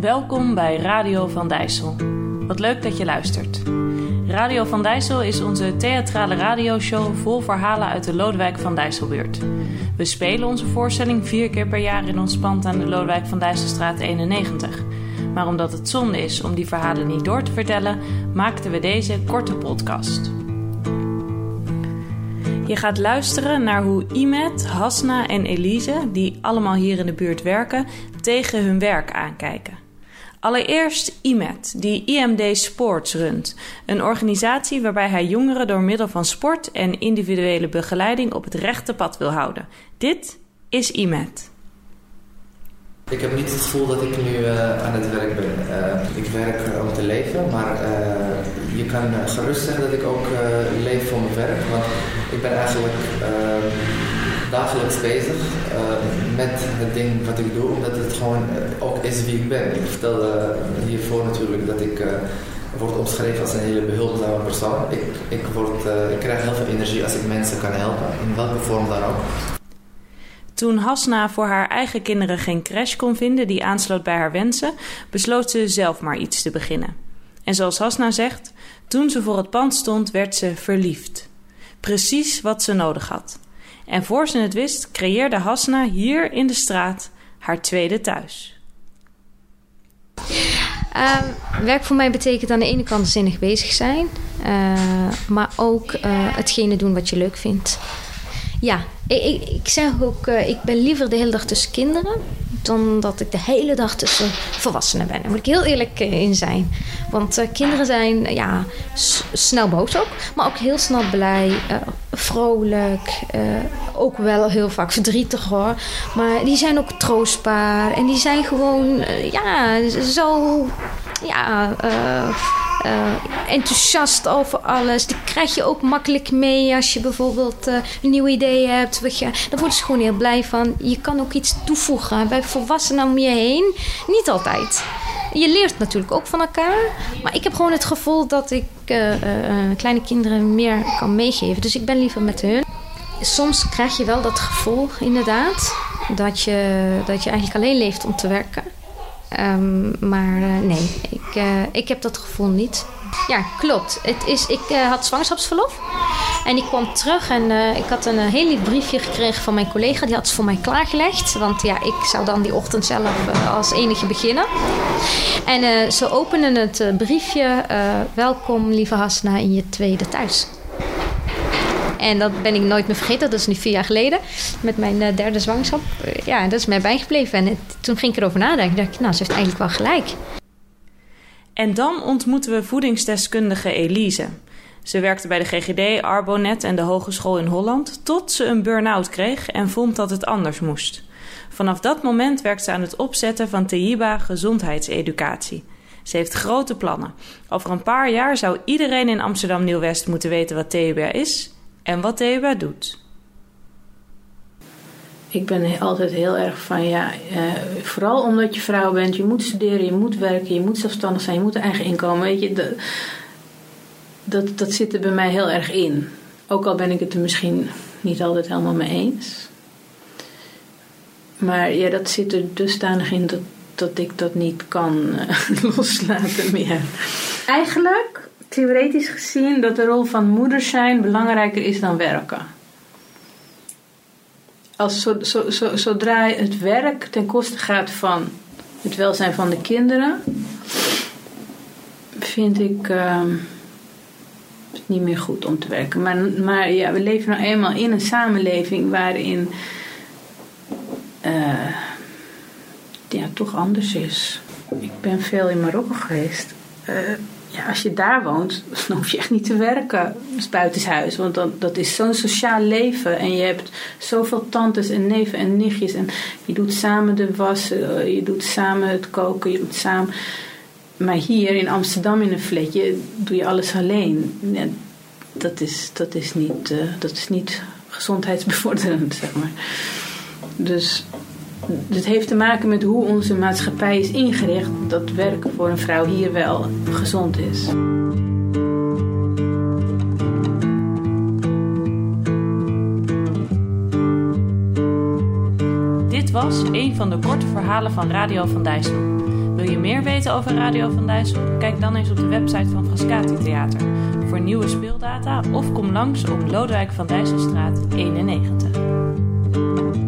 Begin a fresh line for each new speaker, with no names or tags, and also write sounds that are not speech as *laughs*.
Welkom bij Radio van Dijssel. Wat leuk dat je luistert. Radio van Dijssel is onze theatrale radioshow vol verhalen uit de Lodewijk van Dijsselbuurt. We spelen onze voorstelling vier keer per jaar in ons pand aan de Lodewijk van Dijsselstraat 91. Maar omdat het zonde is om die verhalen niet door te vertellen, maakten we deze korte podcast. Je gaat luisteren naar hoe Imet, Hasna en Elise, die allemaal hier in de buurt werken, tegen hun werk aankijken. Allereerst IMET, die IMD Sports runt. Een organisatie waarbij hij jongeren door middel van sport en individuele begeleiding op het rechte pad wil houden. Dit is IMET.
Ik heb niet het gevoel dat ik nu uh, aan het werk ben. Uh, ik werk om te leven, maar je kan gerust zeggen dat ik ook leef voor mijn werk. Want ik ben eigenlijk dagelijks bezig met het ding wat ik doe, omdat het gewoon ook is wie ik ben. Ik vertelde hiervoor natuurlijk dat ik word omschreven als een hele behulpzame persoon. Ik, ik, word, ik krijg heel veel energie als ik mensen kan helpen, in welke vorm dan ook.
Toen Hasna voor haar eigen kinderen geen crash kon vinden die aansloot bij haar wensen, besloot ze zelf maar iets te beginnen. En zoals Hasna zegt, toen ze voor het pand stond, werd ze verliefd. Precies wat ze nodig had. En voor ze het wist, creëerde Hasna hier in de straat haar tweede thuis.
Um, werk voor mij betekent aan de ene kant zinnig bezig zijn, uh, maar ook uh, hetgene doen wat je leuk vindt. Ja, ik, ik, ik zeg ook, uh, ik ben liever de hele dag tussen kinderen dan dat ik de hele dag tussen volwassenen ben. Daar moet ik heel eerlijk uh, in zijn. Want uh, kinderen zijn ja, snel boos ook, maar ook heel snel blij, vrolijk, ook wel heel vaak verdrietig hoor. Maar die zijn ook troostbaar en die zijn gewoon ja, zo ja, uh, enthousiast over alles. Die krijg je ook makkelijk mee als je bijvoorbeeld uh, een nieuw idee hebt. Weet je, daar worden ze gewoon heel blij van. Je kan ook iets toevoegen bij volwassenen om je heen. Niet altijd. Je leert natuurlijk ook van elkaar. Maar ik heb gewoon het gevoel dat ik uh, kleine kinderen meer kan meegeven. Dus ik ben liever met hun. Soms krijg je wel dat gevoel, inderdaad, dat je, dat je eigenlijk alleen leeft om te werken. Um, maar uh, nee, ik, uh, ik heb dat gevoel niet. Ja, klopt. Het is, ik uh, had zwangerschapsverlof. En ik kwam terug en ik had een heel lief briefje gekregen van mijn collega. Die had het voor mij klaargelegd. Want ja, ik zou dan die ochtend zelf als enige beginnen. En ze openen het briefje. welkom, lieve Hasna, in je tweede thuis. En dat ben ik nooit meer vergeten. Dat is nu vier jaar geleden. Met mijn uh, derde zwangerschap. Uh, ja, dat is mij bijgebleven. En toen ging ik erover nadenken. dacht nou, ze heeft eigenlijk wel gelijk.
En dan ontmoeten we voedingsdeskundige Elise. Ze werkte bij de GGD, Arbonet en de Hogeschool in Holland... tot ze een burn-out kreeg en vond dat het anders moest. Vanaf dat moment werkt ze aan het opzetten van TEIBA gezondheidseducatie. Ze heeft grote plannen. Over een paar jaar zou iedereen in Amsterdam Nieuw-West moeten weten wat TEIBA is en wat Theba doet.
Ik ben altijd heel erg van ja, uh, vooral omdat je vrouw bent, je moet studeren, je moet werken, je moet zelfstandig zijn, je moet een eigen inkomen. Weet je, dat, dat, dat zit er bij mij heel erg in. Ook al ben ik het er misschien niet altijd helemaal mee eens. Maar ja, dat zit er dusdanig in dat, dat ik dat niet kan uh, *laughs* loslaten meer. Eigenlijk theoretisch gezien dat de rol van moeder zijn belangrijker is dan werken. Als zo, zo, zo, zodra het werk ten koste gaat van het welzijn van de kinderen, vind ik het niet meer goed om te werken. Maar, maar ja, we leven nou eenmaal in een samenleving waarin uh, ja, toch anders is. Ik ben veel in Marokko geweest. Uh, ja, als je daar woont, *laughs* dan hoef je echt niet te werken buitenshuis. Want dan, dat is zo'n sociaal leven. En je hebt zoveel tantes en neven en nichtjes. En je doet samen de wassen, je doet samen het koken, je doet samen... Maar hier in Amsterdam in een fletje doe je alles alleen. dat, is, dat, is niet, uh, dat is niet gezondheidsbevorderend, *laughs* zeg maar. Dus het heeft te maken met hoe onze maatschappij is ingericht dat werken voor een vrouw hier wel gezond is.
Dit was een van de korte verhalen van Radio van Dijssel. Wil je meer weten over Radio van Dijssel? Kijk dan eens op de website van Frascati Theater voor nieuwe speeldata of kom langs op Lodewijk van Dijsselstraat 91.